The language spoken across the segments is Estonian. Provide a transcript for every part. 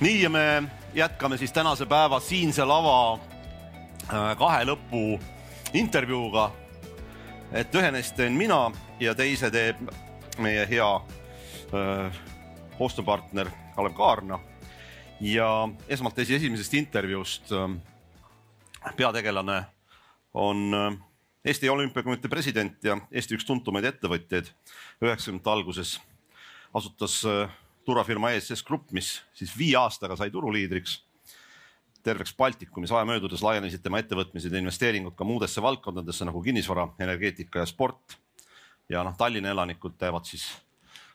nii ja me jätkame siis tänase päeva siinse lava äh, kahe lõpu intervjuuga. et ühe neist teen mina ja teise teeb meie hea äh, koostööpartner Kalev Kaarna. ja esmalt esimesest intervjuust äh, peategelane on äh, Eesti Olümpiakomitee president ja Eesti üks tuntumaid ettevõtjaid. üheksakümnendate alguses asutas äh, turvafirma ESS Grupp, mis siis viie aastaga sai turuliidriks. terveks Baltikumis aja möödudes laienesid tema ettevõtmised ja investeeringud ka muudesse valdkondadesse nagu kinnisvara, energeetika ja sport. ja noh, Tallinna elanikud teevad siis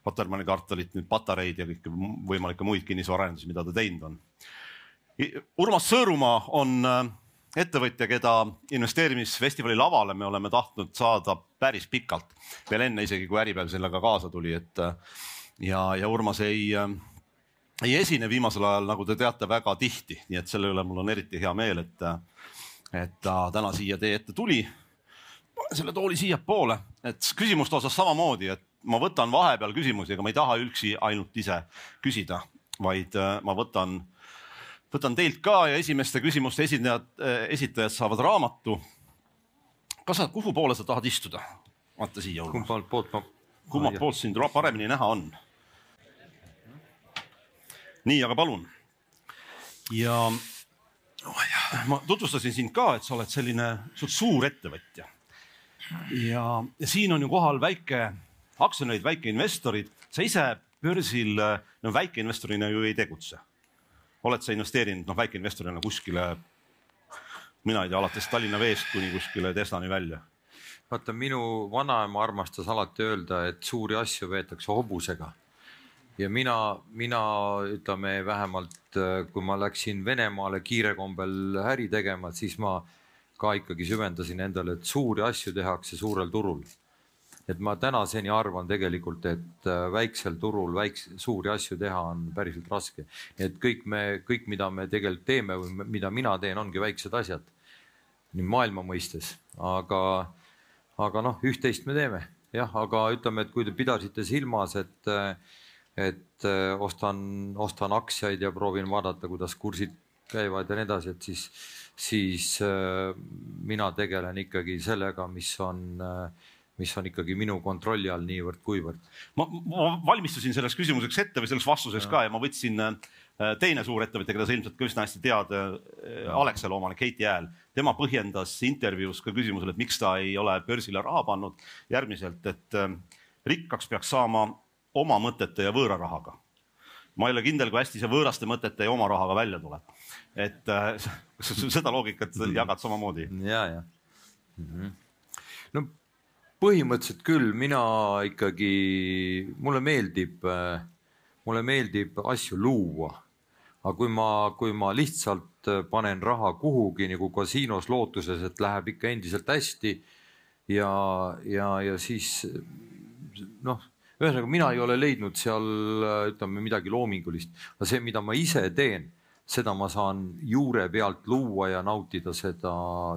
Rotermanni kartulit, nüüd patareid ja kõiki võimalikke muid kinnisvaraarendusi, mida ta teinud on. Urmas Sõõrumaa on äh, ettevõtja, keda investeerimisfestivali lavale me oleme tahtnud saada päris pikalt, veel enne isegi kui Äripäev sellega kaasa tuli, et ja, ja Urmas ei, ei esine viimasel ajal, nagu te teate, väga tihti, nii et selle üle mul on eriti hea meel, et, et ta täna siia teie ette tuli. panen selle tooli siiapoole, et küsimuste osas samamoodi, et ma võtan vahepeal küsimusi, aga ma ei taha üksi ainult ise küsida, vaid ma võtan võtan teilt ka ja esimeste küsimuste esindajad, äh, esitajad saavad raamatu. kas sa, kuhu poole sa tahad istuda? vaata siia. kummalt poolt ma. kummalt poolt sind paremini näha on? Nii, aga palun. ja oh, ma tutvustasin sind ka, et sa oled selline suur ettevõtja. ja, ja siin on ju kohal väike aktsionärid, väikeinvestorid, sa ise börsil no väikeinvestorina ju ei tegutse oled sa investeerinud noh, väikeinvestorina kuskile, mina ei tea, alates Tallinna Veest kuni kuskile Teslani välja? vaata, minu vanaema armastas alati öelda, et suuri asju veetakse hobusega. Ja mina, mina ütleme vähemalt, kui ma läksin Venemaale kiirekombel äri tegema, siis ma ka ikkagi süvendasin endale, et suuri asju tehakse suurel turul et ma tänaseni arvan tegelikult, et äh, väiksel turul väikse, suuri asju teha on päriselt raske. et kõik me, kõik, mida me tegelikult teeme või mida mina teen, ongi väiksed asjad. nii maailma mõistes, aga, aga noh, üht-teist me teeme jah, aga ütleme, et kui te pidasite silmas, et, et äh, ostan, ostan aktsiaid ja proovin vaadata, kuidas kursid käivad ja nii edasi, et siis, siis äh, mina tegelen ikkagi sellega, mis on äh, mis on ikkagi minu kontrolli all niivõrd-kuivõrd. ma, ma valmistusin selleks küsimuseks ette või selleks vastuseks ja. ka ja ma võtsin teine suur ettevõte, keda sa ilmselt ka üsna hästi tead, Alexela omanik Heiti Hääl, tema põhjendas intervjuus ka küsimusele, et miks ta ei ole börsile raha pannud järgmiselt, et rikkaks peaks saama oma mõtete ja võõra rahaga. ma ei ole kindel, kui hästi see võõraste mõtete ja oma rahaga välja tuleb. et kas sa seda loogikat jagad samamoodi? ja, ja mm. -hmm. no põhimõtteliselt küll, mina ikkagi, mulle meeldib, mulle meeldib asju luua. aga kui ma, kui ma lihtsalt panen raha kuhugi nagu kasiinos lootuses, et läheb ikka endiselt hästi ja, ja, ja siis noh, ühesõnaga mina ei ole leidnud seal ütleme midagi loomingulist, aga see, mida ma ise teen, seda ma saan juure pealt luua ja nautida seda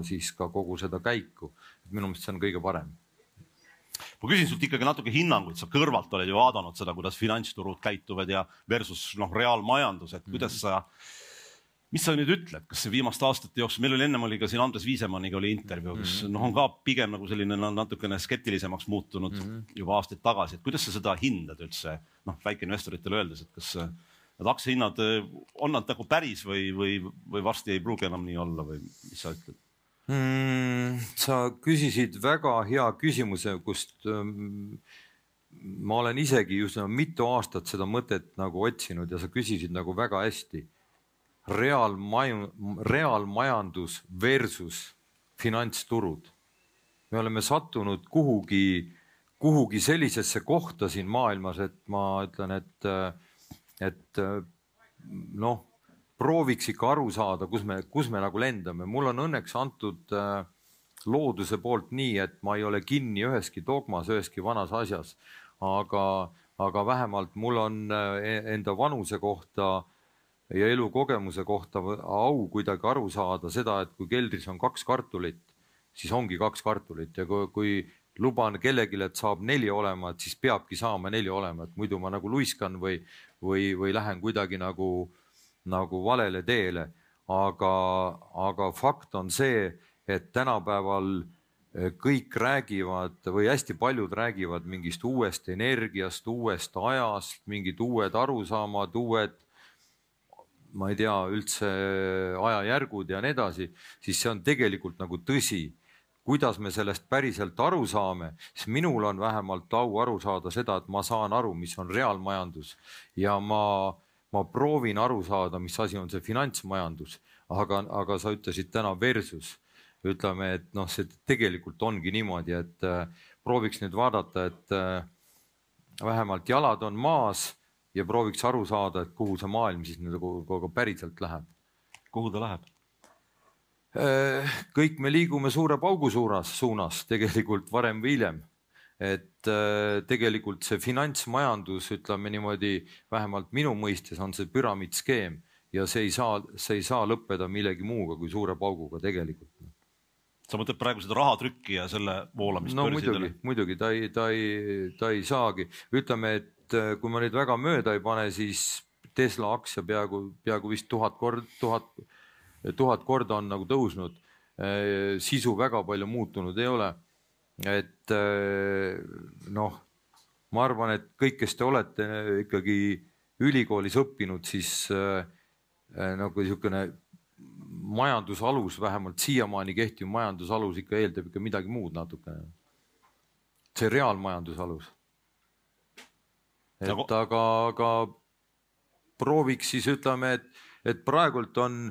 siis ka kogu seda käiku. minu meelest see on kõige parem. Ma küsin sult ikkagi natuke hinnangut, sa kõrvalt oled ju vaadanud seda, kuidas finantsturud käituvad ja versus noh, reaalmajandus, et kuidas sa, mis sa nüüd ütled, kas see viimaste aastate jooksul, meil oli ennem oli ka siin Andres Viisemanniga oli intervjuu, kes mm -hmm. noh, on ka pigem nagu selline natukene skeptilisemaks muutunud mm -hmm. juba aastaid tagasi, et kuidas sa seda hindad üldse noh, väikeinvestoritele öeldes, et kas need aktsiahinnad on nad nagu päris või, või, või varsti ei pruugi enam nii olla või mis sa ütled? mm,? sa küsisid väga hea küsimuse, kust ähm, ma olen isegi just mitu aastat seda mõtet nagu otsinud ja sa küsisid nagu väga hästi. Reaalmaju, reaalmajandus versus finantsturud. me oleme sattunud kuhugi, kuhugi sellisesse kohta siin maailmas, et ma ütlen, et, et noh prooviks ikka aru saada, kus me, kus me nagu lendame, mul on õnneks antud äh, looduse poolt nii, et ma ei ole kinni üheski dogmas, üheski vanas asjas. aga, aga vähemalt mul on äh, enda vanuse kohta ja elukogemuse kohta au kuidagi aru saada seda, et kui keldris on kaks kartulit, siis ongi kaks kartulit. Ja kui, kui luban kellelegi, et saab neli olema, et siis peabki saama neli olema, et muidu ma nagu luiskan või, või, või lähen kuidagi nagu nagu valele teele, aga, aga fakt on see, et tänapäeval eh, kõik räägivad või hästi paljud räägivad mingist uuest energiast, uuest ajast, mingid uued arusaamad, uued ma ei tea üldse ajajärgud ja nii edasi, siis see on tegelikult nagu tõsi. kuidas me sellest päriselt aru saame, siis minul on vähemalt au aru saada seda, et ma saan aru, mis on reaalmajandus. Ja ma, ma proovin aru saada, mis asi on see finantsmajandus, aga, aga sa ütlesid täna versus. Ütleme, et noh, see tegelikult ongi niimoodi, et äh, prooviks nüüd vaadata, et äh, vähemalt jalad on maas ja prooviks aru saada, et kuhu see maailm siis nagu ka päriselt läheb. kuhu ta läheb? Äh, kõik me liigume suure paugu suunas, suunas tegelikult varem või hiljem. et äh, tegelikult see finantsmajandus, ütleme niimoodi, vähemalt minu mõistes on see püramiidskeem ja see ei saa, see ei saa lõppeda millegi muuga kui suure pauguga tegelikult sa mõtled praegu seda rahatrükki ja selle voolamist no, muidugi, muidugi ta ei, ta ei, ta ei saagi, ütleme, et et äh, kui ma nüüd väga mööda ei pane, siis Tesla aktsia peaaegu, peaaegu vist tuhat kord, tuhat, tuhat korda on nagu tõusnud. Äh, sisu väga palju muutunud ei ole. et äh, noh, ma arvan, et kõik, kes te olete ikkagi ülikoolis õppinud, siis nagu niisugune majandusalus, vähemalt siiamaani kehtiv majandusalus ikka eeldab ikka midagi muud natukene. see reaalmajandusalus et nagu... aga, aga prooviks siis ütleme, et, et praegult on,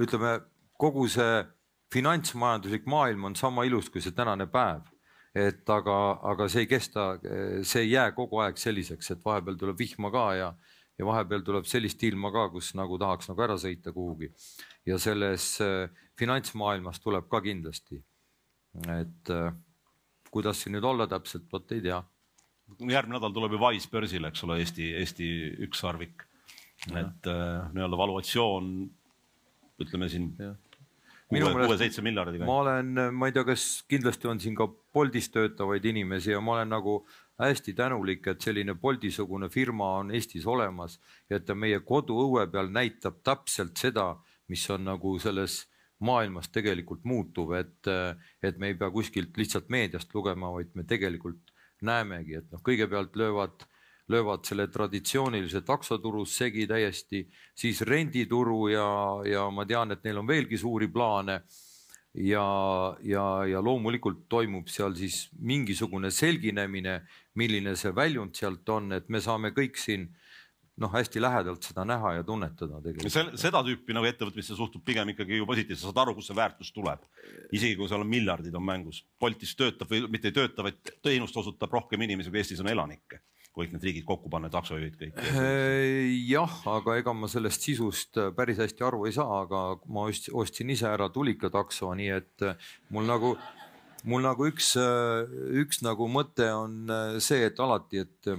ütleme kogu see finantsmajanduslik maailm on sama ilus kui see tänane päev. et aga, aga see ei kesta, see ei jää kogu aeg selliseks, et vahepeal tuleb vihma ka ja, ja vahepeal tuleb sellist ilma ka, kus nagu tahaks nagu ära sõita kuhugi. ja selles äh, finantsmaailmas tuleb ka kindlasti. et äh, kuidas siin nüüd olla täpselt, vot ei tea järgmine nädal tuleb ju Wise börsile, eks ole, Eesti, Eesti ükssarvik. et äh, nii-öelda valuatsioon, ütleme siin kuue-seitse miljardiga. ma olen, ma ei tea, kas kindlasti on siin ka Boltis töötavaid inimesi ja ma olen nagu hästi tänulik, et selline Bolti-sugune firma on Eestis olemas ja et ta meie koduõue peal näitab täpselt seda, mis on nagu selles maailmas tegelikult muutuv, et, et me ei pea kuskilt lihtsalt meediast lugema, vaid me tegelikult näemegi, et noh, kõigepealt löövad, löövad selle traditsioonilise taksoturu segi täiesti, siis rendituru ja, ja ma tean, et neil on veelgi suuri plaane. ja, ja, ja loomulikult toimub seal siis mingisugune selginemine, milline see väljund sealt on, et me saame kõik siin noh, hästi lähedalt seda näha ja tunnetada tegelikult. seda tüüpi nagu ettevõtmisse suhtub pigem ikkagi ju positiivselt, sa saad aru, kust see väärtus tuleb. isegi kui seal on miljardid on mängus, Boltis töötab või mitte ei tööta, vaid teenust osutab rohkem inimesi, kui Eestis on elanikke. kui kõik need riigid kokku panna, taksojuhid kõik. jah, aga ega ma sellest sisust päris hästi aru ei saa, aga ma ostsin ise ära tulikatakso, nii et mul nagu mul nagu üks, üks nagu mõte on see, et alati, et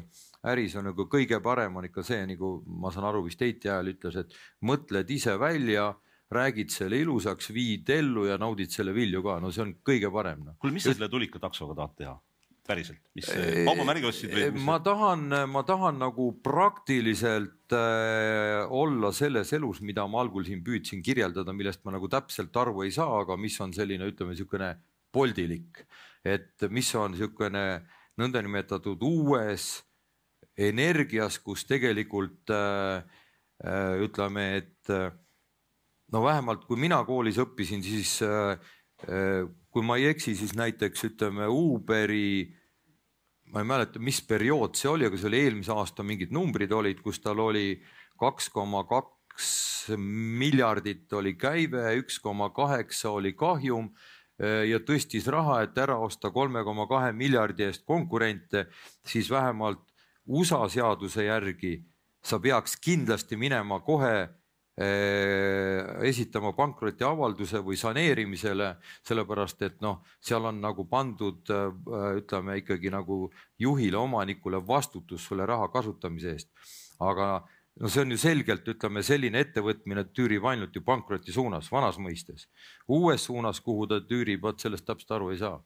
äris on nagu kõige parem on ikka see, nagu ma saan aru, vist Heiti ajal ütles, et mõtled ise välja, räägid selle ilusaks, viid ellu ja naudid selle vilju ka, no see on kõige parem no.. kuule, mis sa selle tulikataksoga tahad teha? päriselt, mis kaubamärgi ostsid või? ma tahan, ma tahan nagu praktiliselt äh, olla selles elus, mida ma algul siin püüdsin kirjeldada, millest ma nagu täpselt aru ei saa, aga mis on selline, ütleme niisugune poldilik, et mis on niisugune nõndanimetatud uues energias, kus tegelikult äh, äh, ütleme, et äh, no vähemalt kui mina koolis õppisin, siis kui ma ei eksi, siis näiteks ütleme Uberi, ma ei mäleta, mis periood see oli, aga see oli eelmise aasta mingid numbrid olid, kus tal oli kaks koma kaks miljardit oli käive, üks koma kaheksa oli kahjum ja tõstis raha, et ära osta kolme koma kahe miljardi eest konkurente, siis vähemalt USA seaduse järgi sa peaks kindlasti minema kohe eh, esitama pankrotiavalduse või saneerimisele, sellepärast et noh, seal on nagu pandud eh, ütleme ikkagi nagu juhile, omanikule vastutus selle raha kasutamise eest. aga no see on ju selgelt, ütleme selline ettevõtmine tüürib ainult ju pankroti suunas, vanas mõistes. uues suunas, kuhu ta tüürib, vot sellest täpselt aru ei saa.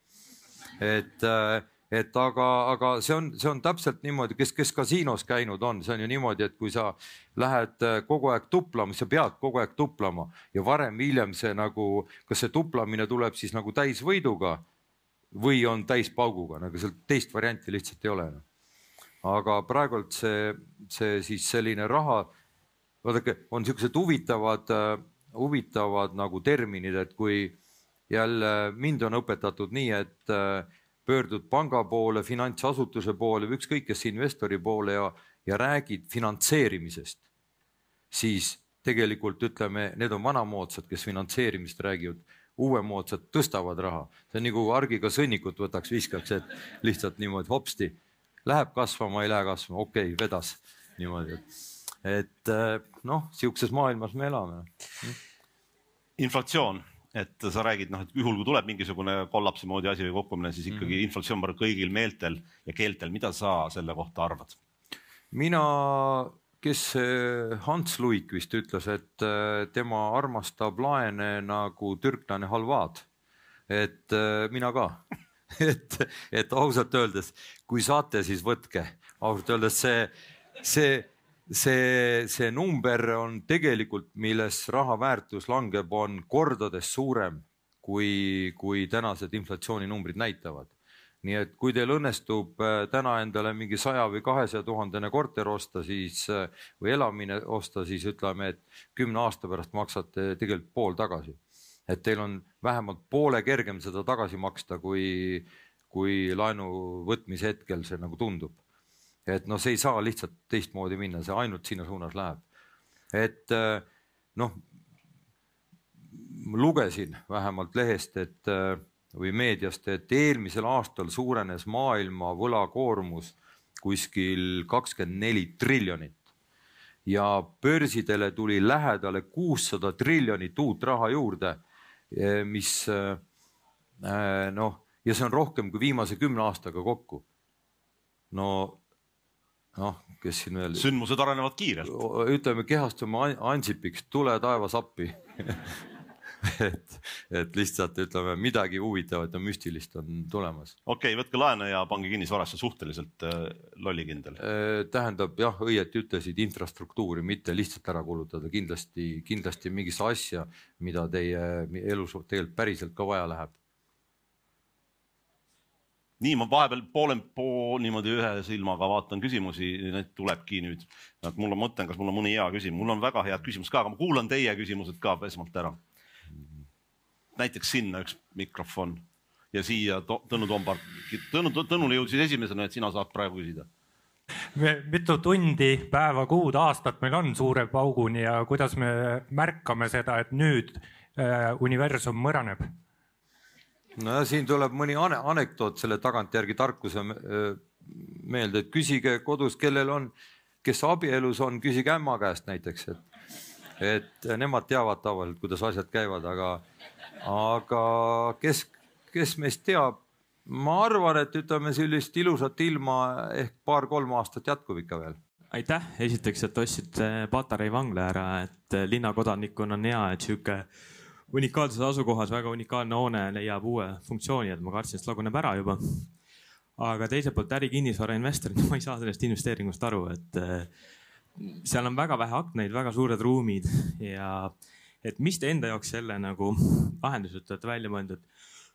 et äh, et aga, aga see on, see on täpselt niimoodi, kes, kes kasiinos käinud on, see on ju niimoodi, et kui sa lähed äh, kogu aeg tuplama, sa pead kogu aeg tuplama ja varem-hiljem see nagu, kas see tuplamine tuleb siis nagu täisvõiduga või on täispauguga, nagu sealt teist varianti lihtsalt ei ole. aga praegult see, see siis selline raha, vaadake, on siuksed huvitavad, äh, huvitavad nagu terminid, et kui jälle mind on õpetatud nii, et äh, pöördud panga poole, finantsasutuse poole või ükskõik kes investori poole ja, ja räägid finantseerimisest, siis tegelikult ütleme, need on vanamoodsad, kes finantseerimist räägivad, uuemoodsad tõstavad raha, see on nagu argiga sõnnikut võtaks, viskaks, et lihtsalt niimoodi hopsti läheb kasvama, ei lähe kasvama, okei okay,, vedas niimoodi, et, et noh, sihukeses maailmas me elame. inflatsioon et sa räägid, noh, et juhul kui tuleb mingisugune kollapsi moodi asi või kukkumine, siis ikkagi mm -hmm. inflatsioon on kõigil meeltel ja keeltel. mida sa selle kohta arvad? mina, kes Hans Luik vist ütles, et äh, tema armastab laene nagu türklane halvaad. et äh, mina ka et, et ausalt öeldes, kui saate, siis võtke, ausalt öeldes see, see see, see number on tegelikult, milles raha väärtus langeb, on kordades suurem kui, kui tänased inflatsiooninumbrid näitavad. nii et kui teil õnnestub äh, täna endale mingi saja või kahesaja tuhandene korter osta, siis äh, või elamine osta, siis ütleme, et kümne aasta pärast maksate tegelikult pool tagasi. et teil on vähemalt poole kergem seda tagasi maksta, kui, kui laenu võtmise hetkel see nagu tundub et noh, see ei saa lihtsalt teistmoodi minna, see ainult sinna suunas läheb. et äh, noh, lugesin vähemalt lehest, et äh, või meediast, et eelmisel aastal suurenes maailma võlakoormus kuskil kakskümmend neli triljonit ja börsidele tuli lähedale kuussada triljonit uut raha juurde, äh, mis noh, ja see on rohkem kui viimase kümne aastaga kokku. no noh, kes siin veel. sündmused arenevad kiirelt. ütleme, kehastume Ansipiks, tule taevas appi et, et lihtsalt ütleme, midagi huvitavat ja müstilist on tulemas. okei okay,, võtke laene ja pange kinnisvarasse suhteliselt äh, lollikindel äh,. tähendab jah, õieti ütlesid infrastruktuuri, mitte lihtsalt ära kulutada, kindlasti, kindlasti mingisse asja, mida teie elus tegelikult päriselt ka vaja läheb nii ma vahepeal poole pool niimoodi ühe silmaga vaatan küsimusi, neid tulebki nüüd. et mul on, mõtlen, kas mul on mõni hea küsimus, mul on väga head küsimused ka, aga ma kuulan teie küsimused ka esmalt ära. näiteks sinna üks mikrofon ja siia Tõnu Toompark, Tõnu, Tõnule jõudis esimesena, et sina saad praegu küsida. mitu tundi, päeva, kuud, aastat meil on suure pauguni ja kuidas me märkame seda, et nüüd äh, universum mõraneb no siin tuleb mõni anekdoot selle tagantjärgi tarkuse meelde, et küsige kodus, kellel on, kes abielus on, küsige ämma käest näiteks, et, et nemad teavad tavaliselt, kuidas asjad käivad, aga, aga kes, kes meist teab, ma arvan, et ütleme sellist ilusat ilma ehk paar-kolm aastat jätkub ikka veel. Aitäh, esiteks, et ostsid Patarei vangla ära, et linnakodanikuna on hea, et sihuke unikaalses asukohas väga unikaalne hoone leiab uue funktsiooni, et ma kartsin, et see laguneb ära juba. aga teiselt poolt ärikinnisvara investorina ma ei saa sellest investeeringust aru, et eh, seal on väga vähe aknaid, väga suured ruumid ja et mis te enda jaoks selle nagu lahendused olete välja mõelnud,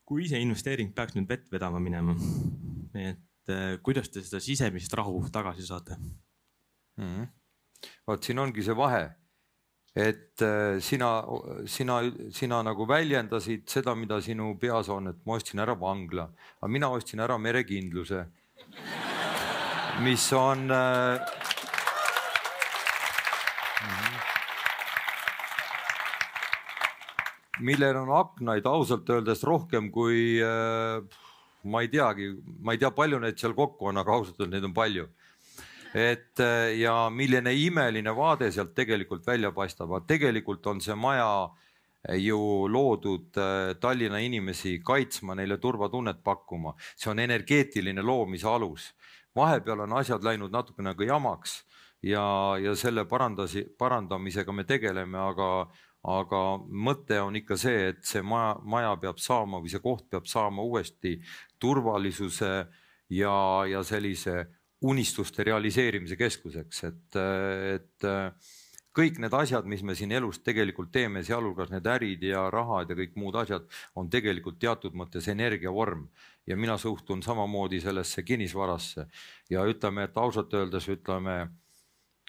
kui see investeering peaks nüüd vett vedama minema, et eh, kuidas te seda sisemist rahu tagasi saate mm? -hmm. vot siin ongi see vahe et äh, sina, sina, sina nagu väljendasid seda, mida sinu peas on, et ma ostsin ära vangla, aga mina ostsin ära merekindluse, mis on äh, millel on aknaid ausalt öeldes rohkem kui äh, ma ei teagi, ma ei tea, palju neid seal kokku on, aga ausalt öeldes neid on palju et äh, ja milline imeline vaade sealt tegelikult välja paistab, aga tegelikult on see maja äh, ju loodud äh, Tallinna inimesi kaitsma, neile turvatunnet pakkuma, see on energeetiline loomise alus. vahepeal on asjad läinud natukene nagu jamaks ja, ja selle parandasi, parandamisega me tegeleme, aga, aga mõte on ikka see, et see maja, maja peab saama või see koht peab saama uuesti turvalisuse ja, ja sellise unistuste realiseerimise keskuseks, et, et kõik need asjad, mis me siin elus tegelikult teeme, sealhulgas need ärid ja rahad ja kõik muud asjad, on tegelikult teatud mõttes energiavorm ja mina suhtun samamoodi sellesse kinnisvarasse ja ütleme, et ausalt öeldes ütleme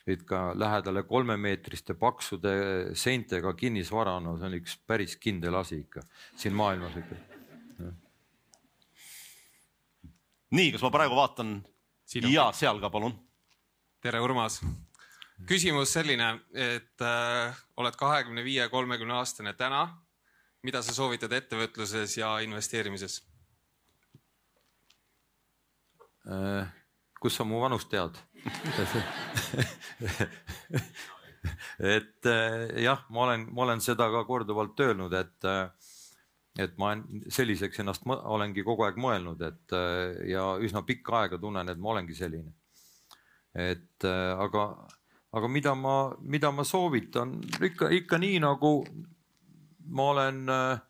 ikka lähedale kolmemeetriste paksude seintega kinnisvara, no see on üks päris kindel asi ikka siin maailmas ikka. nii, kas ma praegu vaatan? Ja seal ka, palun. tere, Urmas küsimus selline, et äh, oled kahekümne viie, kolmekümne aastane täna. mida sa soovitad ettevõtluses ja investeerimises äh,? kus sa mu vanust tead et äh, jah, ma olen, ma olen seda ka korduvalt öelnud, et äh, et ma selliseks ennast olengi kogu aeg mõelnud, et äh, ja üsna pikka aega tunnen, et ma olengi selline. et aga aga mida ma, mida ma soovitan ikka, ikka nii nagu ma olen äh,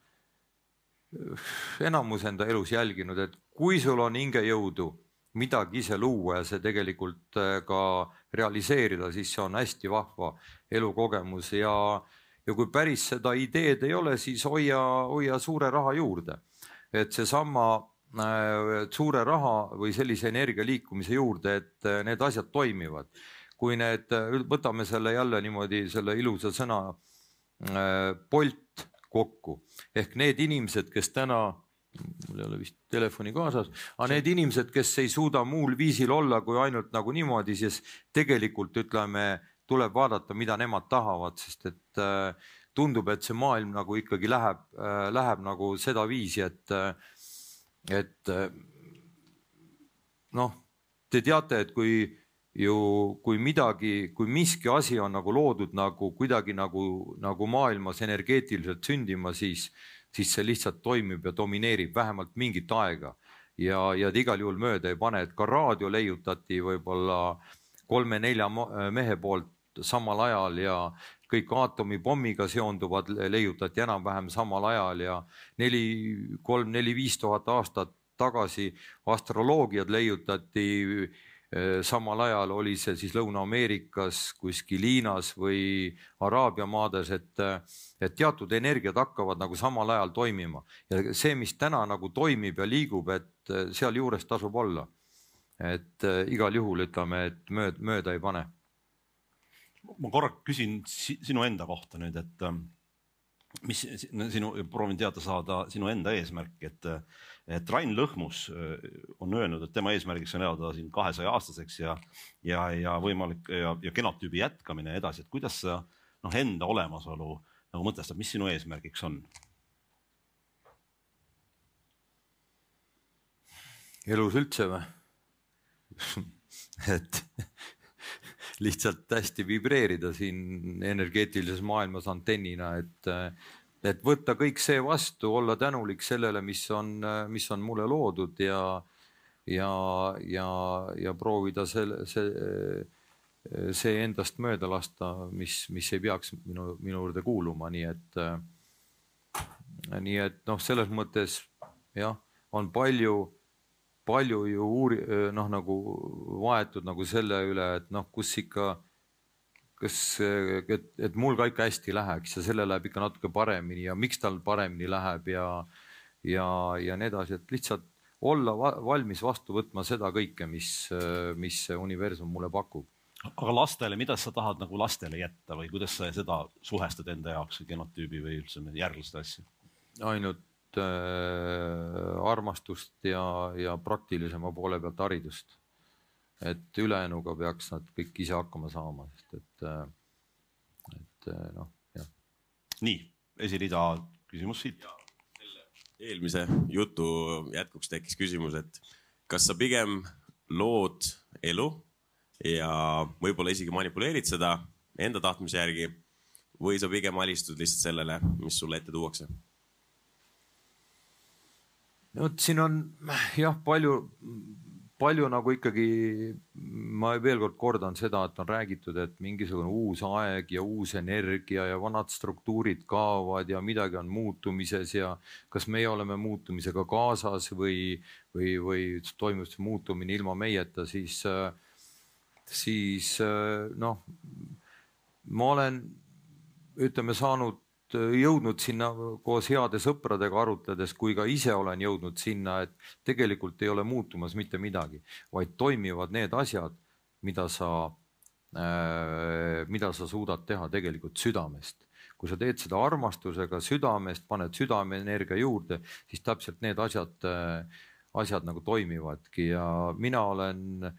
enamus enda elus jälginud, et kui sul on hingejõudu midagi ise luua ja see tegelikult äh, ka realiseerida, siis see on hästi vahva elukogemus ja, ja kui päris seda ideed ei ole, siis hoia, hoia suure raha juurde. et seesama äh, suure raha või sellise energia liikumise juurde, et äh, need asjad toimivad kui need, võtame selle jälle niimoodi selle ilusa sõna äh, Bolt kokku ehk need inimesed, kes täna, mul ei ole vist telefoni kaasas, aga need inimesed, kes ei suuda muul viisil olla kui ainult nagu niimoodi, siis tegelikult ütleme, tuleb vaadata, mida nemad tahavad, sest et äh, tundub, et see maailm nagu ikkagi läheb äh,, läheb nagu sedaviisi, et, äh, et noh, te teate, et kui ju kui midagi, kui miski asi on nagu loodud nagu kuidagi nagu, nagu maailmas energeetiliselt sündima, siis, siis see lihtsalt toimib ja domineerib vähemalt mingit aega. Ja, ja ta igal juhul mööda ei pane, et ka raadio leiutati võib-olla kolme-nelja mehe poolt samal ajal ja kõik aatomipommiga seonduvad leiutati enam-vähem samal ajal ja neli, kolm, neli-viis tuhat aastat tagasi astroloogiad leiutati Äh, samal ajal oli see siis Lõuna-Ameerikas kuskil Hiinas või Araabia maades, et, et teatud energiad hakkavad nagu samal ajal toimima ja see, mis täna nagu toimib ja liigub, et sealjuures tasub olla. et äh, igal juhul ütleme, et mööda, mööda ei pane. Ma korra küsin sinu enda kohta nüüd, et ähm, mis sinu, proovin teada saada sinu enda eesmärki, et et Rain Lõhmus äh, on öelnud, et tema eesmärgiks on elada siin kahesaja aastaseks ja, ja, ja võimalik ja, ja genotüübi jätkamine ja edasi, et kuidas sa noh, enda olemasolu nagu mõtestad, mis sinu eesmärgiks on? elus üldse või et lihtsalt hästi vibreerida siin energeetilises maailmas antennina, et et võtta kõik see vastu, olla tänulik sellele, mis on, mis on mulle loodud ja, ja, ja, ja proovida selle, see, see endast mööda lasta, mis, mis ei peaks minu, minu juurde kuuluma, nii et, nii et noh, selles mõttes jah, on palju, palju ju uuri-, noh, nagu vaetud nagu selle üle, et noh, kus ikka kas, et, et mul ka ikka hästi läheks ja sellel läheb ikka natuke paremini ja miks tal paremini läheb ja, ja, ja nii edasi, et lihtsalt olla valmis vastu võtma seda kõike, mis, mis see universum mulle pakub. aga lastele, mida sa tahad nagu lastele jätta või kuidas sa seda suhestad enda jaoks, genotüübi või üldse järglast asju? ainult äh, armastust ja, ja praktilisema poole pealt haridust et ülejäänuga peaks nad kõik ise hakkama saama, sest et, äh, et äh, noh, jah. nii, esirida küsimus siit. eelmise jutu jätkuks tekkis küsimus, et kas sa pigem lood elu ja võib-olla isegi manipuleerid seda enda tahtmise järgi või sa pigem alistud lihtsalt sellele, mis sulle ette tuuakse? No vot, siin on jah, palju palju nagu ikkagi, ma veel kord kordan seda, et on räägitud, et mingisugune uus aeg ja uus energia ja vanad struktuurid kaovad ja midagi on muutumises ja kas meie oleme muutumisega kaasas või, või, või toimub see muutumine ilma meieta, siis, siis noh, ma olen, ütleme, saanud jõudnud sinna koos heade sõpradega arutledes, kui ka ise olen jõudnud sinna, et tegelikult ei ole muutumas mitte midagi, vaid toimivad need asjad, mida sa äh,, mida sa suudad teha tegelikult südamest. kui sa teed seda armastusega südamest, paned südameenergia juurde, siis täpselt need asjad äh,, asjad nagu toimivadki ja mina olen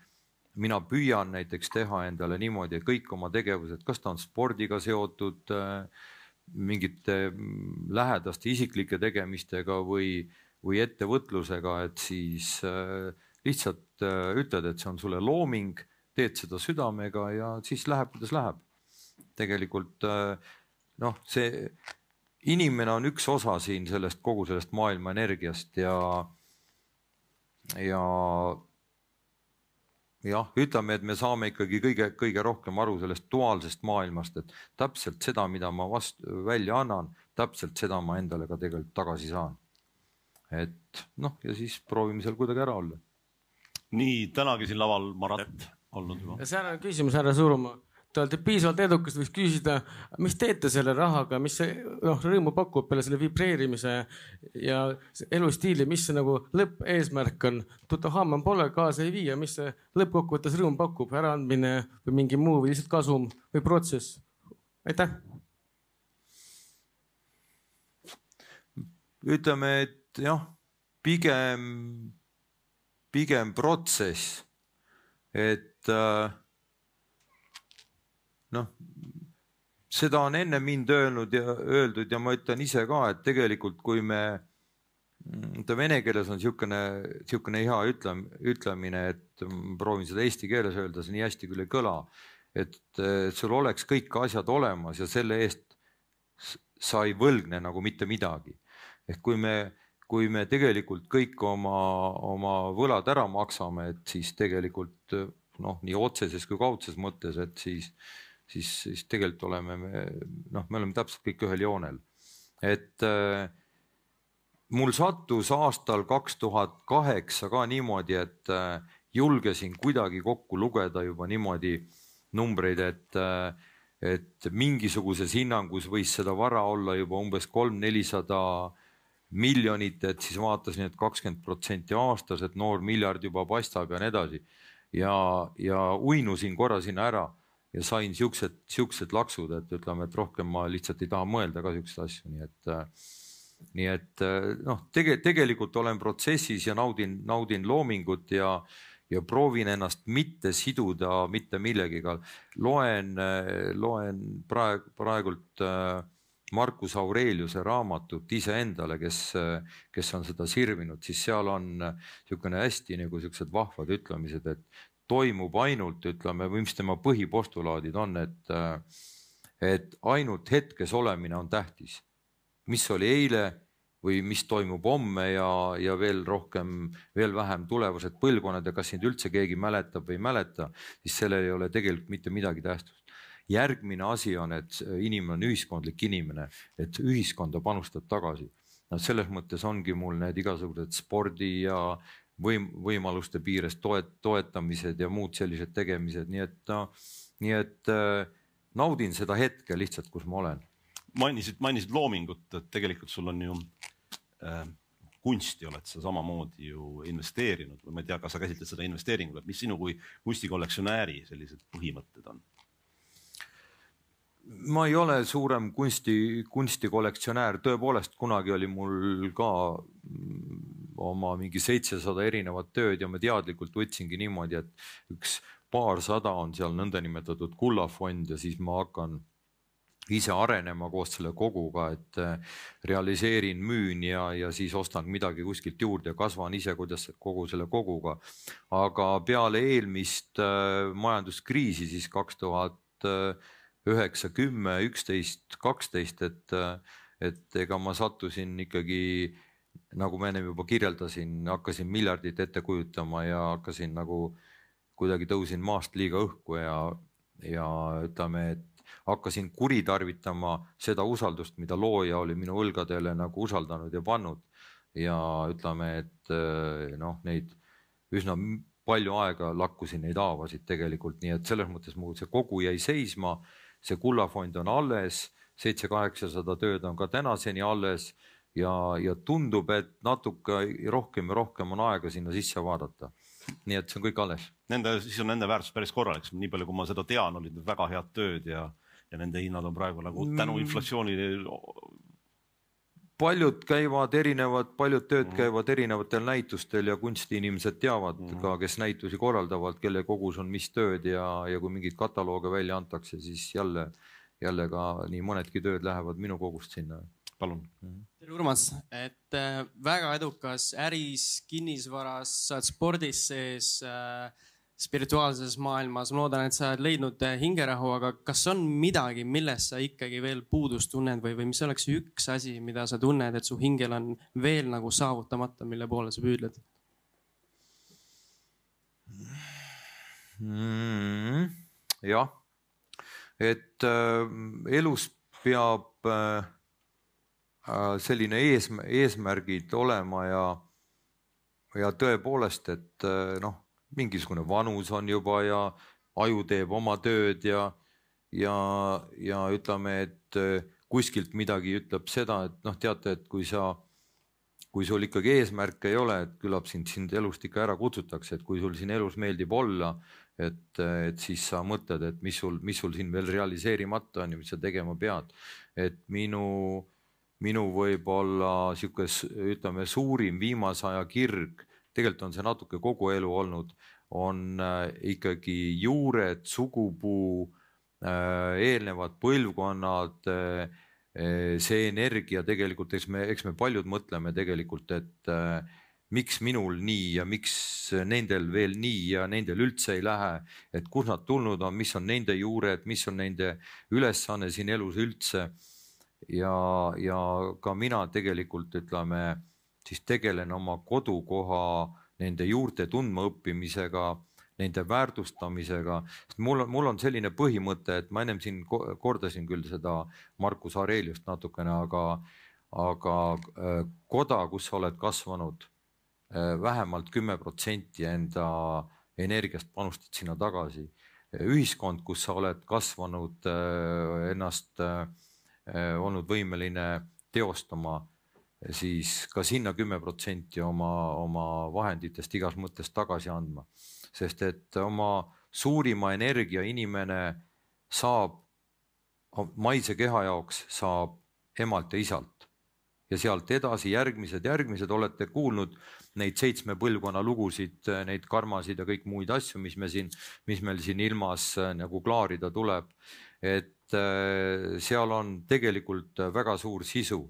mina püüan näiteks teha endale niimoodi, et kõik oma tegevused, kas ta on spordiga seotud äh,, mingite mm, lähedaste isiklike tegemistega või, või ettevõtlusega, et siis äh, lihtsalt äh, ütled, et see on sulle looming, teed seda südamega ja siis läheb, kuidas läheb. tegelikult äh, noh, see inimene on üks osa siin sellest kogu sellest maailma energiast ja, ja jah, ütleme, et me saame ikkagi kõige-kõige rohkem aru sellest duaalsest maailmast, et täpselt seda, mida ma vastu välja annan, täpselt seda ma endale ka tegelikult tagasi saan. et noh, ja siis proovime seal kuidagi ära olla. nii tänagi siin laval Marat olnud juba. ja seal on küsimus, härra Surumaa te olete piisavalt edukas, võiks küsida, mis teete selle rahaga, mis see noh, rõõmu pakub peale selle vibreerimise ja elustiili, mis see nagu lõppeesmärk on? Tutahaman pole kaasa ei vii ja mis see lõppkokkuvõttes rõõmu pakub, äraandmine või mingi muu või lihtsalt kasum või protsess? aitäh. ütleme, et jah, pigem, pigem protsess, et äh, noh, seda on enne mind öelnud ja öeldud ja ma ütlen ise ka, et tegelikult kui me, ta vene keeles on niisugune, niisugune hea ütlem-, ütlemine, et proovin seda eesti keeles öelda, see nii hästi küll ei kõla. et sul oleks kõik asjad olemas ja selle eest sa ei võlgne nagu mitte midagi. ehk kui me, kui me tegelikult kõik oma, oma võlad ära maksame, et siis tegelikult noh, nii otseses kui kaudses mõttes, et siis siis, siis tegelikult oleme me noh, me oleme täpselt kõik ühel joonel. et äh, mul sattus aastal kaks tuhat kaheksa ka niimoodi, et äh, julgesin kuidagi kokku lugeda juba niimoodi numbreid, et äh, et mingisuguses hinnangus võis seda vara olla juba umbes kolm-nelisada miljonit, et siis vaatasin, et kakskümmend protsenti aastas, et noor miljard juba paistab ja nii edasi. ja, ja uinusin korra sinna ära ja sain siuksed, siuksed laksud, et ütleme, et rohkem ma lihtsalt ei taha mõelda ka siukseid asju, nii et äh, nii et äh, noh, tege-, tegelikult olen protsessis ja naudin, naudin loomingut ja, ja proovin ennast mitte siduda mitte millegagi. loen, äh, loen praegu, praegult Marcus Aureliuse raamatut iseendale, kes, kes on seda sirvinud, siis seal on niisugune hästi nagu siuksed vahvad ütlemised, et toimub ainult, ütleme, või mis tema põhipostulaadid on, et, et ainult hetkes olemine on tähtis. mis oli eile või mis toimub homme ja, ja veel rohkem, veel vähem tulevased põlvkonnad ja kas sind üldse keegi mäletab või ei mäleta, siis sellel ei ole tegelikult mitte midagi tähtsust. järgmine asi on, et inimene on ühiskondlik inimene, et ühiskonda panustab tagasi. no selles mõttes ongi mul need igasugused spordi ja võim-, võimaluste piires toet-, toetamised ja muud sellised tegemised, nii et no, nii et äh, naudin seda hetke lihtsalt, kus ma olen. mainisid, mainisid loomingut, et tegelikult sul on ju äh, kunsti oled sa samamoodi ju investeerinud või ma ei tea, kas sa käsitled seda investeeringuna, mis sinu kui kunstikollektsionääri sellised põhimõtted on? ma ei ole suurem kunsti, kunstikollektsionäär, tõepoolest kunagi oli mul ka oma mingi seitsesada erinevat tööd ja ma teadlikult võtsingi niimoodi, et üks paarsada on seal nõndanimetatud kullafond ja siis ma hakkan ise arenema koos selle koguga, et eh, realiseerin, müün ja, ja siis ostan midagi kuskilt juurde ja kasvan ise, kuidas kogu selle koguga. aga peale eelmist äh, majanduskriisi siis kaks tuhat üheksa, kümme, üksteist, kaksteist, et, et ega ma sattusin ikkagi nagu ma ennem juba kirjeldasin, hakkasin miljardit ette kujutama ja hakkasin nagu kuidagi tõusin maast liiga õhku ja, ja ütleme, et hakkasin kuritarvitama seda usaldust, mida looja oli minu õlgadele nagu usaldanud ja pannud. ja ütleme, et noh, neid üsna palju aega lakkusin neid haavasid tegelikult, nii et selles mõttes mu see kogu jäi seisma. see kullafond on alles, seitse-kaheksasada tööd on ka tänaseni alles ja, ja tundub, et natuke rohkem ja rohkem on aega sinna sisse vaadata. nii et see on kõik alles. Nende, siis on nende väärtus päris korralik, nii palju, kui ma seda tean, olid need väga head tööd ja, ja nende hinnad on praegu nagu tänu mm. inflatsioonile paljud käivad erinevad, paljud tööd mm. käivad erinevatel näitustel ja kunstiinimesed teavad mm. ka, kes näitusi korraldavad, kelle kogus on mis tööd ja, ja kui mingeid katalooge välja antakse, siis jälle, jälle ka nii mõnedki tööd lähevad minu kogust sinna. Palun. Tere, Urmas, et äh, väga edukas äris, kinnisvaras, sa oled spordis sees äh, spirituaalses maailmas, ma loodan, et sa oled leidnud eh, hingerahu, aga kas on midagi, millest sa ikkagi veel puudust tunned või, või mis oleks üks asi, mida sa tunned, et su hingel on veel nagu saavutamata, mille poole sa püüdled mm,? jah, et äh, elus peab äh, äh selline ees, eesmärgid olema ja, ja tõepoolest, et äh, noh mingisugune vanus on juba ja aju teeb oma tööd ja, ja, ja ütleme, et äh, kuskilt midagi ütleb seda, et noh, teate, et kui sa, kui sul ikkagi eesmärke ei ole, et küllap sind sind elust ikka ära kutsutakse, et kui sul siin elus meeldib olla, et, et siis sa mõtled, et mis sul, mis sul siin veel realiseerimata on ja mis sa tegema pead. et minu, minu võib-olla sihuke, ütleme, suurim viimase aja kirg tegelikult on see natuke kogu elu olnud, on äh, ikkagi juured, sugupuu, äh, eelnevad põlvkonnad, äh, see energia tegelikult, eks me, eks me paljud mõtleme tegelikult, et miks minul nii ja miks nendel veel nii ja nendel üldse ei lähe, et kust nad tulnud on, mis on nende juured, mis on nende ülesanne siin elus üldse. Ja, ja ka mina tegelikult ütleme siis tegelen oma kodukoha nende juurte tundmaõppimisega, nende väärtustamisega, sest mul on, mul on selline põhimõte, et ma ennem siin kordasin küll seda Markus Aureliust natukene, aga, aga äh, koda, kus sa oled kasvanud äh, vähemalt kümme protsenti enda energiast panustad sinna tagasi. ühiskond, kus sa oled kasvanud, äh, ennast olnud võimeline teostama siis ka sinna kümme protsenti oma, oma vahenditest igas mõttes tagasi andma. sest et oma suurima energia inimene saab maise keha jaoks saab emalt ja isalt ja sealt edasi järgmised, järgmised olete kuulnud neid seitsme põlvkonna lugusid, neid karmasid ja kõik muid asju, mis me siin, mis meil siin ilmas nagu klaarida tuleb. Et Äh, seal on tegelikult väga suur sisu.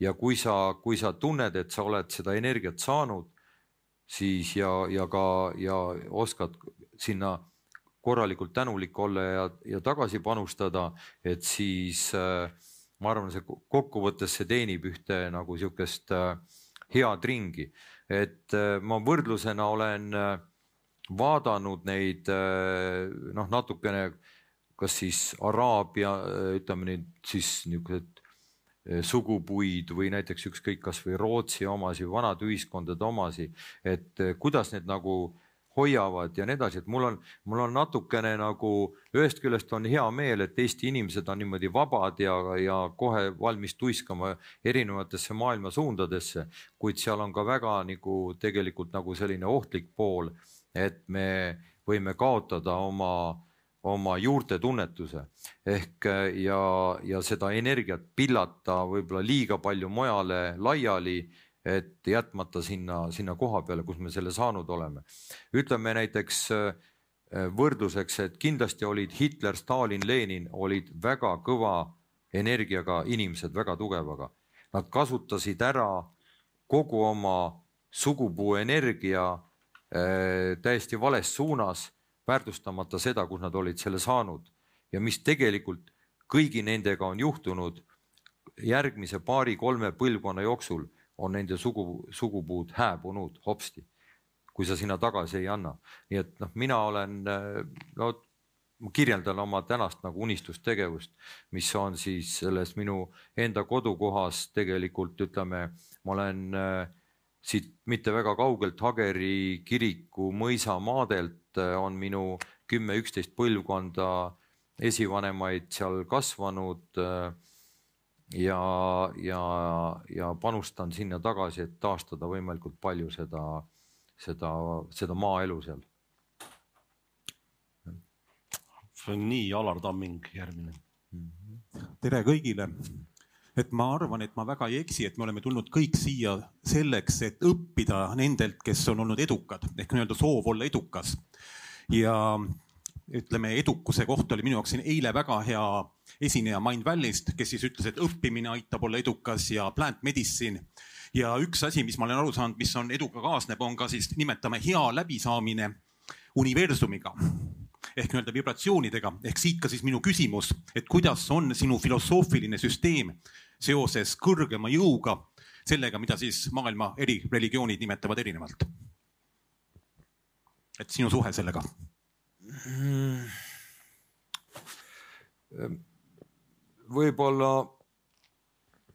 Ja kui sa, kui sa tunned, et sa oled seda energiat saanud, siis ja, ja ka ja oskad sinna korralikult tänulik olla ja, ja tagasi panustada, et siis äh, ma arvan, see kokkuvõttes see teenib ühte nagu sihukest äh, head ringi, et ma võrdlusena olen vaadanud neid noh, natukene kas siis Araabia, ütleme nüüd siis niisugused eh, sugupuid või näiteks ükskõik kasvõi Rootsi omasi, vanade ühiskondade omasi, et eh, kuidas need nagu hoiavad ja nii edasi, et mul on, mul on natukene nagu ühest küljest on hea meel, et Eesti inimesed on niimoodi vabad ja, ja kohe valmis tuiskama erinevatesse maailma suundadesse, kuid seal on ka väga nagu tegelikult nagu selline ohtlik pool, et me võime kaotada oma oma juurte tunnetuse ehk ja, ja seda energiat pillata võib-olla liiga palju mujale laiali, et jätmata sinna, sinna koha peale, kus me selle saanud oleme. ütleme näiteks äh, võrdluseks, et kindlasti olid Hitler, Stalin, Lenin olid väga kõva energiaga inimesed, väga tugevaga. Nad kasutasid ära kogu oma sugupuu energia äh, täiesti vales suunas väärtustamata seda, kus nad olid selle saanud ja mis tegelikult kõigi nendega on juhtunud järgmise paari-kolme põlvkonna jooksul on nende sugu, sugupuud hääbunud hopsti, kui sa sinna tagasi ei anna. nii et noh, mina olen, no ma kirjeldan oma tänast nagu unistustegevust, mis on siis selles minu enda kodukohas tegelikult ütleme, ma olen äh, siit mitte väga kaugelt Hageri kiriku mõisamaadelt äh, on minu kümme-üksteist põlvkonda esivanemaid seal kasvanud äh, ja, ja, ja panustan sinna tagasi, et taastada võimalikult palju seda, seda, seda maaelu seal. see on nii Alar Tamming järgmine. tere kõigile. Et ma arvan, et ma väga ei eksi, et me oleme tulnud kõik siia selleks, et õppida nendelt, kes on olnud edukad ehk nii-öelda soov olla edukas. ja ütleme, edukuse kohta oli minu jaoks siin eile väga hea esineja Mindvalley'st, kes siis ütles, et õppimine aitab olla edukas ja plant medicine. ja üks asi, mis ma olen aru saanud, mis on eduga kaasneb, on ka siis nimetame hea läbisaamine universumiga ehk nii-öelda vibratsioonidega ehk siit ka siis minu küsimus, et kuidas on sinu filosoofiline süsteem seoses kõrgema jõuga, sellega, mida siis maailma eri religioonid nimetavad erinevalt. et sinu suhe sellega mm.? võib-olla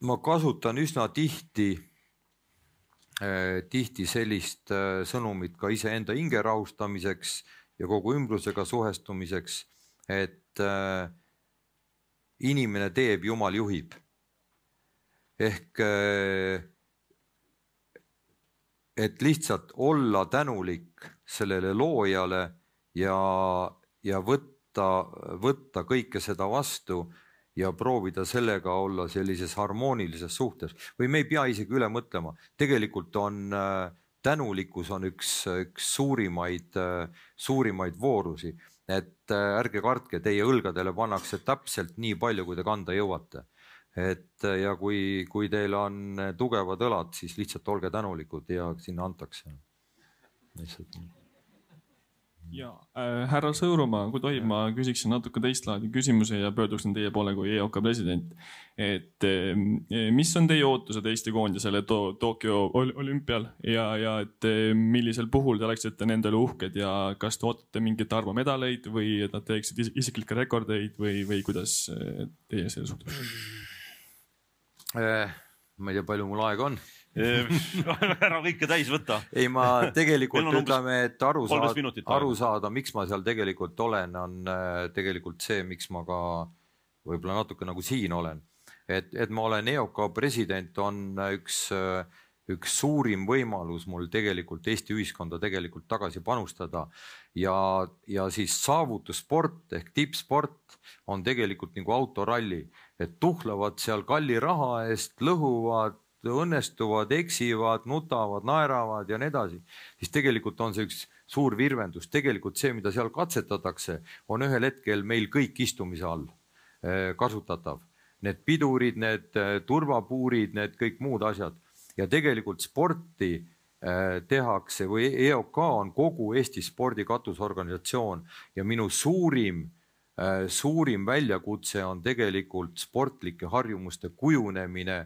ma kasutan üsna tihti, äh, tihti sellist äh, sõnumit ka iseenda hinge rahustamiseks ja kogu ümbrusega suhestumiseks, et äh, inimene teeb, jumal juhib. Ehk et lihtsalt olla tänulik sellele loojale ja, ja võtta, võtta kõike seda vastu ja proovida sellega olla sellises harmoonilises suhtes. Või me ei pea isegi üle mõtlema, tegelikult on äh, tänulikkus on üks, üks suurimaid, äh, suurimaid voorusi, et äh, ärge kartke, teie õlgadele pannakse täpselt nii palju, kui te kanda jõuate. Et ja kui, kui teil on tugevad õlad, siis lihtsalt olge tänulikud ja sinna antakse. lihtsalt ja äh, härra Sõõrumaa, kui tohib, ma küsiksin natuke teist laadi küsimuse ja pöörduksin teie poole kui EOK president. et äh, mis on teie ootused Eesti koondisele to Tokyo olümpial ja, ja et äh, millisel puhul te oleksite nendele uhked ja kas te ootate mingeid arvamedaleid või et nad teeksid isiklikke rekordeid või, või kuidas äh, teie selle suhtute? Äh, ma ei tea, palju mul aega on ära kõike täis võta. ei, ma tegelikult ütleme, et aru saada, aru saada, miks ma seal tegelikult olen, on äh, tegelikult see, miks ma ka võib-olla natuke nagu siin olen. et, et ma olen EOK president, on üks, äh, üks suurim võimalus mul tegelikult Eesti ühiskonda tegelikult tagasi panustada. Ja, ja siis saavutussport ehk tippsport on tegelikult nagu autoralli, et tuhlevad seal kalli raha eest, lõhuvad õnnestuvad, eksivad, nutavad, naeravad ja nii edasi, siis tegelikult on see üks suur virvendus, tegelikult see, mida seal katsetatakse, on ühel hetkel meil kõik istumise all eh, kasutatav. Need pidurid, need eh, turvapuurid, need kõik muud asjad ja tegelikult sporti eh, tehakse või EOK on kogu Eesti spordi katusorganisatsioon ja minu suurim suurim väljakutse on tegelikult sportlike harjumuste kujunemine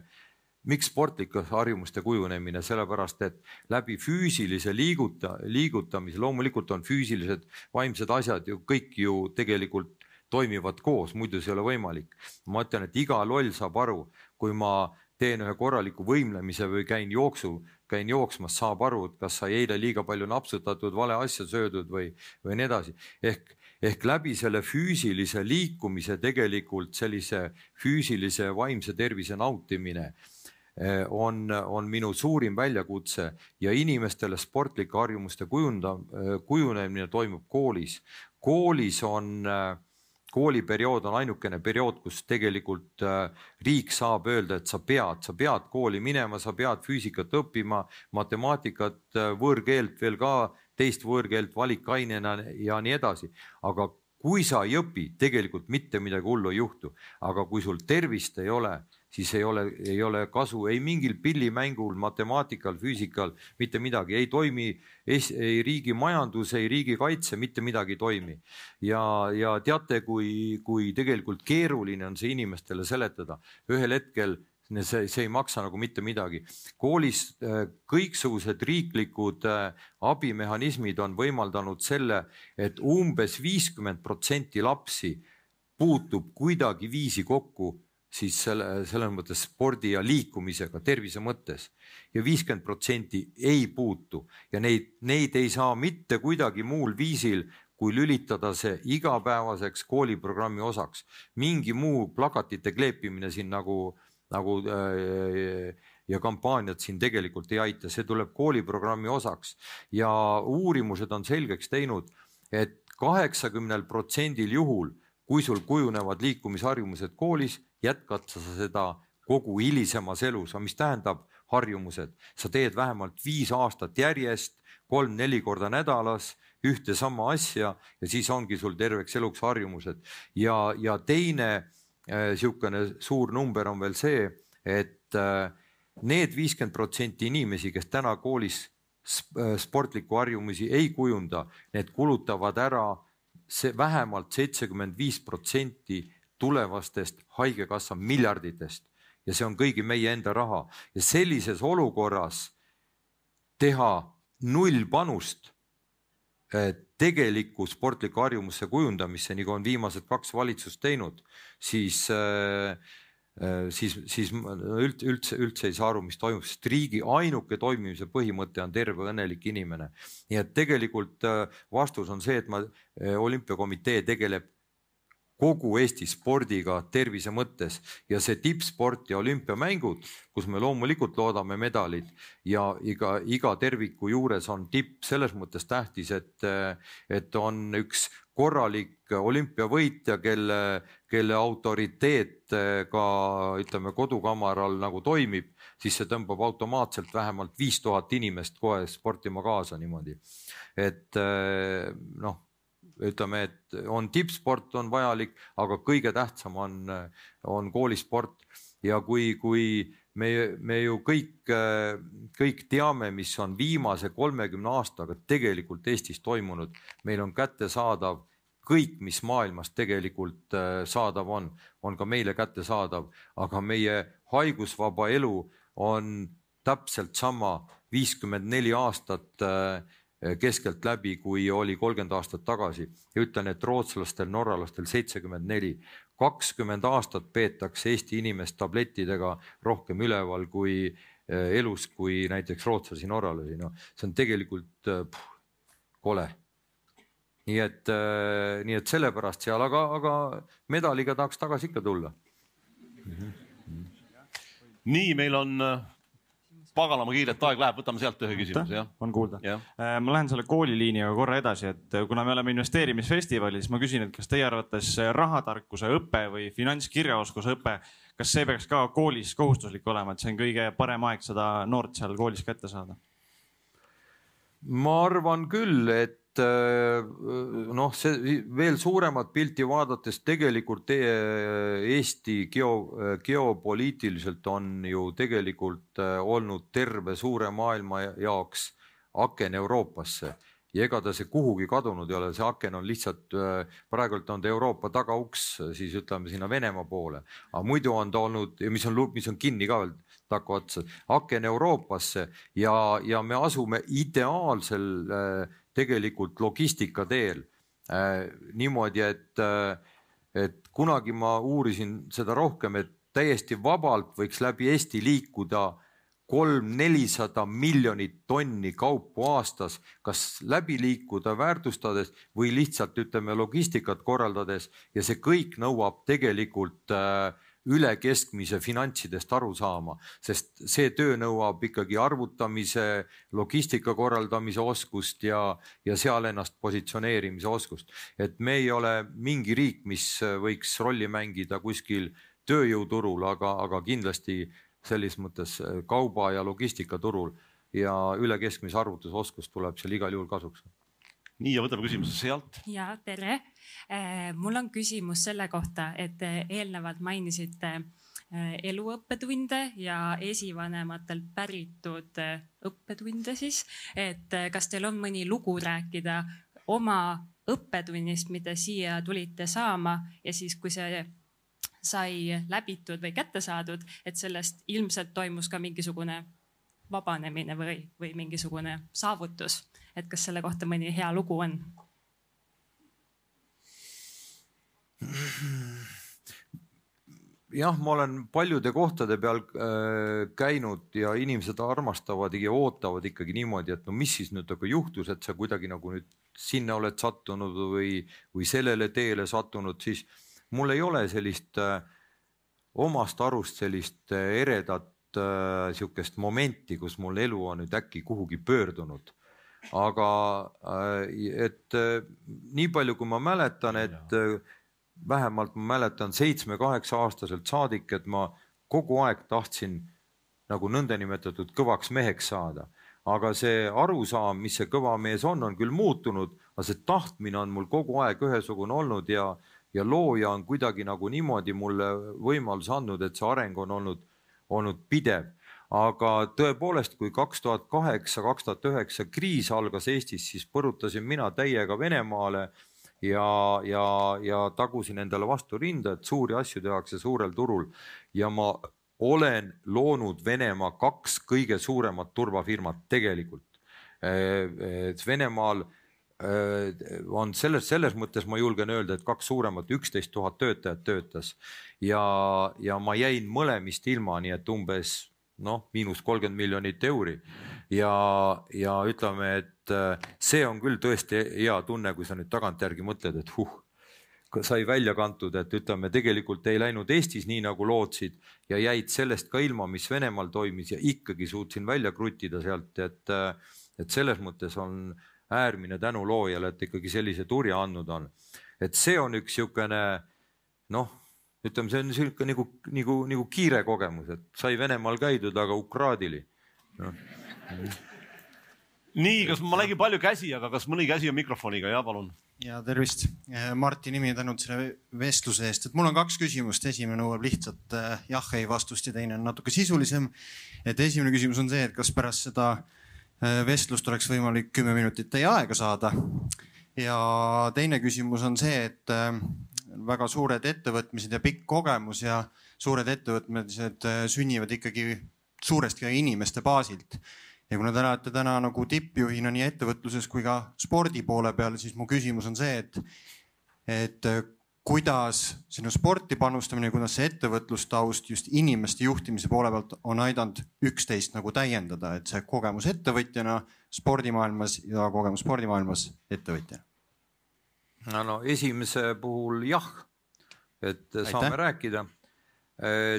miks sportlike harjumuste kujunemine, sellepärast et läbi füüsilise liiguta, liigutamise, loomulikult on füüsilised, vaimsed asjad ju kõik ju tegelikult toimivad koos, muidu see ei ole võimalik. ma ütlen, et iga loll saab aru, kui ma teen ühe korraliku võimlemise või käin jooksu, käin jooksmas, saab aru, et kas sai eile liiga palju napsutatud, vale asja söödud või, või nii edasi. ehk, ehk läbi selle füüsilise liikumise tegelikult sellise füüsilise vaimse tervise nautimine Eh, on, on minu suurim väljakutse ja inimestele sportlike harjumuste kujunda, eh, kujunemine toimub koolis. koolis on, eh, kooliperiood on ainukene periood, kus tegelikult riik saab öelda, et sa pead, sa pead kooli minema, sa pead füüsikat õppima, matemaatikat, võõrkeelt veel ka, teist võõrkeelt valikainena ja nii edasi, aga kui sa ei õpi, tegelikult mitte midagi hullu ei juhtu, aga kui sul tervist ei ole siis ei ole, ei ole kasu ei mingil pillimängul, matemaatikal, füüsikal, mitte midagi ei toimi. ei riigi majandus, ei riigikaitse, mitte midagi ei toimi. ja, ja teate, kui, kui tegelikult keeruline on see inimestele seletada, ühel hetkel see, see ei maksa nagu mitte midagi. koolis äh, kõiksugused riiklikud äh, abimehhanismid on võimaldanud selle et, et umbes viiskümmend protsenti lapsi puutub kuidagiviisi kokku siis selle, selles mõttes spordi ja liikumisega tervise mõttes ja viiskümmend protsenti ei puutu ja neid, neid ei saa mitte kuidagi muul viisil kui lülitada see igapäevaseks kooliprogrammi osaks. mingi muu plakatite kleepimine siin nagu, nagu äh, ja kampaaniad siin tegelikult ei aita, see tuleb kooliprogrammi osaks ja uurimused on selgeks teinud et, et kaheksakümnel protsendil juhul, kui sul kujunevad liikumisharjumused koolis jätkad sa seda kogu hilisemas elus, mis tähendab harjumused, sa teed vähemalt viis aastat järjest, kolm-neli korda nädalas ühte sama asja ja siis ongi sul terveks eluks harjumused. Ja, ja teine niisugune äh, suur number on veel see, et äh, need viiskümmend protsenti inimesi, kes täna koolis äh, sportlikku harjumusi ei kujunda, need kulutavad ära see vähemalt seitsekümmend viis protsenti tulevastest Haigekassa miljarditest ja see on kõigi meie enda raha ja sellises olukorras teha null panust eh, tegelikku sportliku harjumuse kujundamisse, nagu on viimased kaks valitsust teinud, siis äh, siis, siis üldse, üldse, üldse ei saa aru, mis toimub, sest riigi ainuke toimimise põhimõte on terve õnnelik inimene. nii et tegelikult vastus on see, et ma, olümpiakomitee tegeleb kogu Eesti spordiga tervise mõttes ja see tippsport ja olümpiamängud, kus me loomulikult loodame medalid ja iga, iga terviku juures on tipp selles mõttes tähtis, et, et on üks korralik olümpiavõitja, kelle, kelle autoriteet ka ütleme kodukamaral nagu toimib, siis see tõmbab automaatselt vähemalt viis tuhat inimest kohe sportima kaasa niimoodi. et noh ütleme, et on tippsport on vajalik, aga kõige tähtsam on, on koolisport. Ja kui, kui me, me ju kõik, kõik teame, mis on viimase kolmekümne aastaga tegelikult Eestis toimunud, meil on kättesaadav kõik, mis maailmas tegelikult saadav on, on ka meile kättesaadav, aga meie haigusvaba elu on täpselt sama viiskümmend neli aastat äh, keskeltläbi, kui oli kolmkümmend aastat tagasi. Ja ütlen, et rootslastel, norralastel seitsekümmend neli, kakskümmend aastat peetakse Eesti inimest tablettidega rohkem üleval kui eh, elus, kui näiteks rootslasi, norralasi, noh, see on tegelikult eh, puh, kole. nii et, nii et sellepärast seal, aga, aga medaliga tahaks tagasi ikka tulla. Nii, meil on paganama kiirelt aeg läheb, võtame sealt ühe küsimuse, jah. on kuulda. Äh, ma lähen selle kooliliiniga korra edasi, et äh, kuna me oleme investeerimisfestivalis, ma küsin, et kas teie arvates rahatarkuse õpe või finantskirjaoskuse õpe, kas see peaks ka koolis kohustuslik olema, et see on kõige parem aeg seda noort seal koolis kätte saada? ma arvan küll, et et äh, noh, see veel suuremat pilti vaadates tegelikult teie Eesti geo, geopoliitiliselt on ju tegelikult äh, olnud terve suure maailma jaoks aken Euroopasse. Ja ega ta see kuhugi kadunud ei ole, see aken on lihtsalt äh, praegult on ta Euroopa tagauks, siis ütleme sinna Venemaa poole, aga muidu on ta olnud, mis on, mis on kinni ka veel takuotsa, aken Euroopasse ja, ja me asume ideaalsel äh, tegelikult logistika teel. Äh, niimoodi, et, äh, et kunagi ma uurisin seda rohkem, et täiesti vabalt võiks läbi Eesti liikuda kolm-nelisada miljonit tonni kaupu aastas, kas läbi liikuda väärtustades või lihtsalt ütleme logistikat korraldades. Ja see kõik nõuab tegelikult äh, üle keskmise finantsidest aru saama, sest see töö nõuab ikkagi arvutamise, logistika korraldamise oskust ja, ja seal ennast positsioneerimise oskust. et me ei ole mingi riik, mis võiks rolli mängida kuskil tööjõuturul, aga, aga kindlasti selles mõttes kauba ja logistikaturul ja üle keskmise arvutusoskus tuleb seal igal juhul kasuks. Nii ja võtame küsimuse sealt. ja tere. Äh, mul on küsimus selle kohta, et eelnevalt mainisite äh, eluõppetunde ja esivanematelt päritud äh, õppetunde siis, et kas teil on mõni lugu rääkida oma õppetunnist, mida siia tulite saama ja siis, kui see sai läbitud või kätte saadud, et sellest ilmselt toimus ka mingisugune vabanemine või, või mingisugune saavutus, et kas selle kohta mõni hea lugu on? jah, ma olen paljude kohtade peal äh, käinud ja inimesed armastavad ja ootavad ikkagi niimoodi, et no mis siis nüüd nagu juhtus, et sa kuidagi nagu nüüd sinna oled sattunud või, või sellele teele sattunud, siis mul ei ole sellist äh, omast arust sellist äh, eredat äh, sihukest momenti, kus mul elu on nüüd äkki kuhugi pöördunud. Aga äh, et äh, nii palju, kui ma mäletan, et äh, vähemalt ma mäletan seitsme-kaheksa aastaselt saadik, et ma kogu aeg tahtsin nagu nõndanimetatud kõvaks meheks saada. aga see arusaam, mis see kõva mees on, on küll muutunud, aga see tahtmine on mul kogu aeg ühesugune olnud ja, ja looja on kuidagi nagu niimoodi mulle võimaluse andnud, et see areng on olnud, olnud pidev aga tõepoolest, kui kaks tuhat kaheksa, kaks tuhat üheksa kriis algas Eestis, siis põrutasin mina täiega Venemaale ja, ja, ja tagusin endale vastu rinda, et suuri asju tehakse suurel turul ja ma olen loonud Venemaa kaks kõige suuremat turvafirmat tegelikult. Venemaal on selles, selles mõttes ma julgen öelda, et kaks suuremat, üksteist tuhat töötajat töötas ja, ja ma jäin mõlemist ilma, nii et umbes noh, miinus kolmkümmend miljonit euri ja, ja ütleme, et äh, see on küll tõesti hea tunne, kui sa nüüd tagantjärgi mõtled, et huh, sai välja kantud, et ütleme, tegelikult ei läinud Eestis nii nagu lootsid ja jäid sellest ka ilma, mis Venemaal toimis ja ikkagi suutsin välja kruttida sealt, et, äh, et selles mõttes on äärmine tänu loojale, et ikkagi sellise turja andnud on. et see on üks niisugune noh, ütleme, see on niisugune nagu, nagu, nagu kiire kogemus, et sai Venemaal käidud, aga Ukraadili no nii, kas ma nägin palju käsi, aga kas mõni käsi on mikrofoniga, ja palun. ja tervist, Martin Nimi, tänud selle vestluse eest, et mul on kaks küsimust, esimene nõuab lihtsalt äh, jah-ei vastust ja teine on natuke sisulisem. et esimene küsimus on see, et kas pärast seda äh, vestlust oleks võimalik kümme minutit teie aega saada. ja teine küsimus on see, et väga suured ettevõtmised ja pikk kogemus ja suured ettevõtmised sünnivad ikkagi suuresti inimeste baasilt ja kuna te olete täna nagu tippjuhina nii ettevõtluses kui ka spordi poole peal, siis mu küsimus on see, et, et kuidas sinu sporti panustamine, kuidas see ettevõtlustaust just inimeste juhtimise poole pealt on aidanud üksteist nagu täiendada, et see kogemus ettevõtjana spordimaailmas ja kogemus spordimaailmas ettevõtjana? No, esimese puhul jah, et Aitäh. saame rääkida.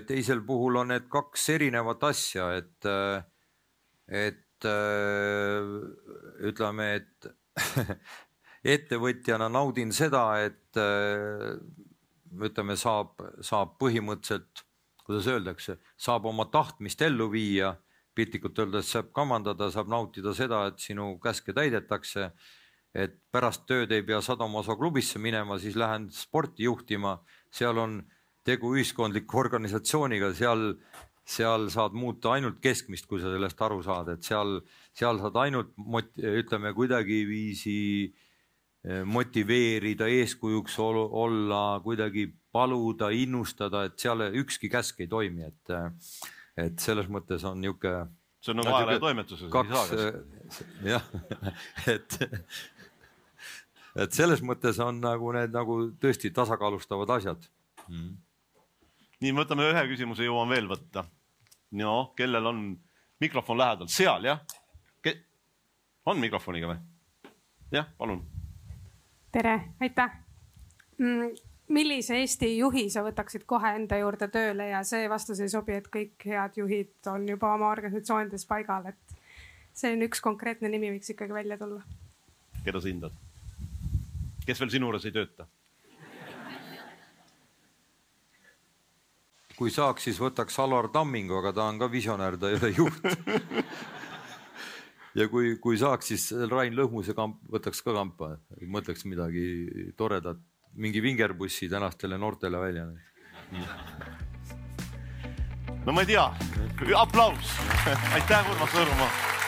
teisel puhul on need kaks erinevat asja, et et äh, ütleme, et ettevõtjana naudin seda, et äh, ütleme, saab, saab põhimõtteliselt, kuidas öeldakse, saab oma tahtmist ellu viia, piltlikult öeldes saab kamandada, saab nautida seda, et sinu käske täidetakse. Et pärast tööd ei pea Sadama osa klubisse minema, siis lähen sporti juhtima, seal on tegu ühiskondliku organisatsiooniga, seal seal saad muuta ainult keskmist, kui sa sellest aru saad, et seal, seal saad ainult mot-, ütleme kuidagiviisi eh, motiveerida, eeskujuks olla, kuidagi paluda, innustada, et seal ükski käsk ei toimi, et, et selles mõttes on niisugune. see on nagu ajalehe toimetuses. kaks, jah, et, et selles mõttes on nagu need nagu tõesti tasakaalustavad asjad mm nii, võtame ühe küsimuse, jõuan veel võtta. no kellel on mikrofon lähedal, seal jah Ke...? on mikrofoniga või? jah, palun. tere, aitäh mm millise Eesti juhi sa võtaksid kohe enda juurde tööle ja see vastus ei sobi, et kõik head juhid on juba oma organisatsioonides paigal, et see on üks konkreetne nimi, võiks ikkagi välja tulla. keda sa hindad? Kes veel sinu juures ei tööta? kui saaks, siis võtaks Alar Tammingu, aga ta on ka visionäär, ta ei ole juht. Ja kui, kui saaks, siis Rain Lõhmuse kamp võtaks ka kampa, mõtleks midagi toredat, mingi vingerbussi tänastele noortele välja. no ma ei tea, aplaus. Aitäh, Urmas Võõrumaa